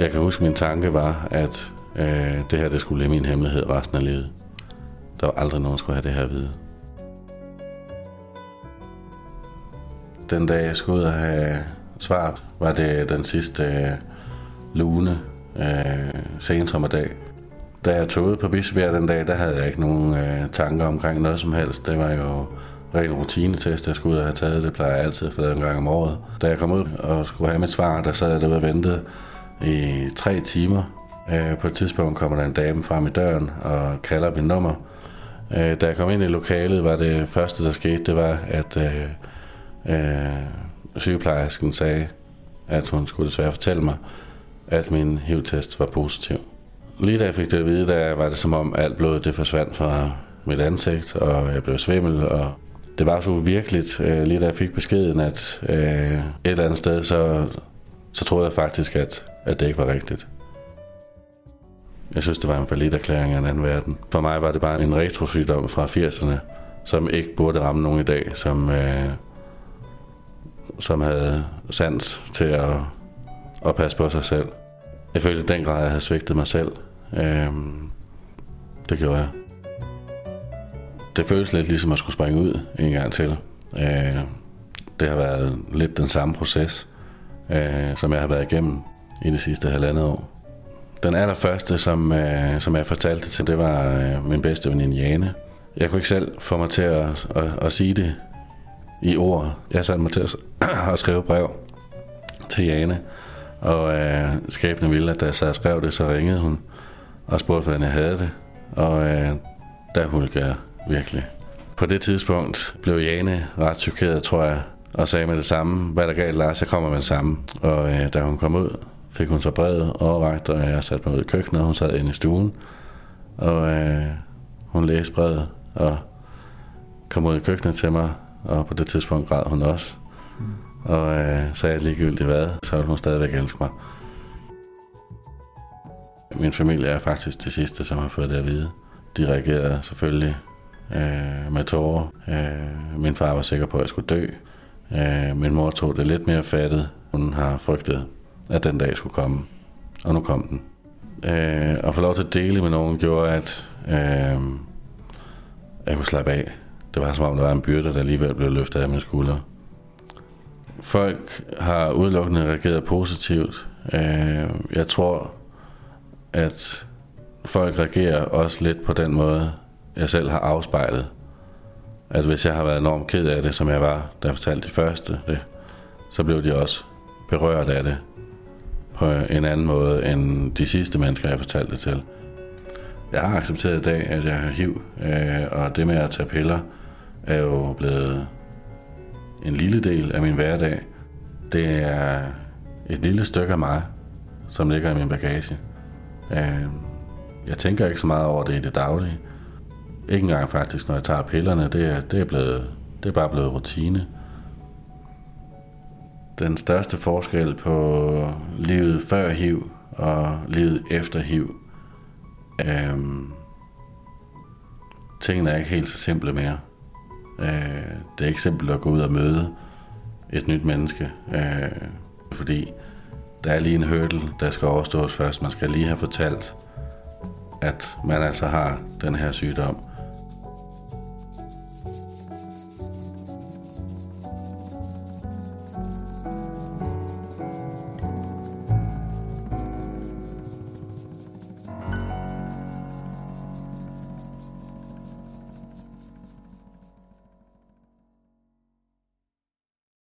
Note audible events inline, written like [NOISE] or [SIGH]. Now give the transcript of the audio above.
Jeg kan huske, min tanke var, at øh, det her det skulle blive min hemmelighed resten af livet. Der var aldrig nogen, der skulle have det her at vide. Den dag, jeg skulle ud og have svaret, var det den sidste øh, lune øh, sensommerdag. Da jeg tog ud på Bispebjerg den dag, der havde jeg ikke nogen øh, tanker omkring noget som helst. Det var jo ren rutinetest, jeg skulle ud og have taget. Det plejer jeg altid for en gang om året. Da jeg kom ud og skulle have mit svar, der sad jeg derude og ventede i tre timer. Øh, på et tidspunkt kommer der en dame frem i døren og kalder mit nummer. Øh, da jeg kom ind i lokalet, var det første, der skete, det var, at øh, øh, sygeplejersken sagde, at hun skulle desværre fortælle mig, at min HIV-test var positiv. Lige da jeg fik det at vide, der var det som om alt blodet det forsvandt fra mit ansigt, og jeg blev svimmel, og det var så virkeligt, øh, lige da jeg fik beskeden, at øh, et eller andet sted, så, så troede jeg faktisk, at, at det ikke var rigtigt. Jeg synes, det var en valid erklæring af en anden verden. For mig var det bare en retrosygdom fra 80'erne, som ikke burde ramme nogen i dag, som, øh, som havde sans til at, at passe på sig selv. Jeg følte i den grad, at jeg havde svigtet mig selv. Øh, det gjorde jeg. Det føles lidt ligesom at skulle springe ud en gang til. Øh, det har været lidt den samme proces, øh, som jeg har været igennem i det sidste halvandet år. Den allerførste, som, øh, som jeg fortalte til, det var øh, min bedste veninde Jane. Jeg kunne ikke selv få mig til at, at, at sige det i ord. Jeg satte mig til at, [CLEARS THROAT] at skrive brev til Jane, og øh, skæbne ville, at da jeg sad og skrev det, så ringede hun og spurgte, hvordan jeg havde det. Og øh, der hulkede jeg virkelig. På det tidspunkt blev Jane ret chokeret, tror jeg, og sagde med det samme, hvad der galt, Lars, jeg kommer med det samme. Og øh, da hun kom ud, fik hun så brevet overragt, og jeg satte mig ud i køkkenet, og hun sad inde i stuen. Og øh, hun læste brevet, og kom ud i køkkenet til mig, og på det tidspunkt græd hun også. Mm. Og øh, sagde ligegyldigt hvad, så ville hun stadigvæk elske mig. Min familie er faktisk det sidste, som har fået det at vide. De reagerede selvfølgelig øh, med tårer. Øh, min far var sikker på, at jeg skulle dø. Øh, min mor tog det lidt mere fattet. Hun har frygtet, at den dag skulle komme. Og nu kom den. Øh, at få lov til at dele med nogen gjorde, at øh, jeg kunne slappe af. Det var som om, der var en byrde, der alligevel blev løftet af mine skuldre. Folk har udelukkende reageret positivt. Øh, jeg tror, at folk reagerer også lidt på den måde, jeg selv har afspejlet. At hvis jeg har været enormt ked af det, som jeg var, da jeg fortalte det første, det, så blev de også berørt af det på en anden måde end de sidste mennesker, jeg fortalte det til. Jeg har accepteret i dag, at jeg har HIV, øh, og det med at tage piller er jo blevet en lille del af min hverdag. Det er et lille stykke af mig, som ligger i min bagage. Øh, jeg tænker ikke så meget over det i det daglige. Ikke engang faktisk, når jeg tager pillerne. Det er, det er, blevet, det er bare blevet rutine. Den største forskel på livet før HIV og livet efter HIV. Øhm, tingene er ikke helt så simple mere. Øh, det er ikke simpelt at gå ud og møde et nyt menneske, øh, fordi der er lige en hurdle, der skal overstås først. Man skal lige have fortalt, at man altså har den her sygdom.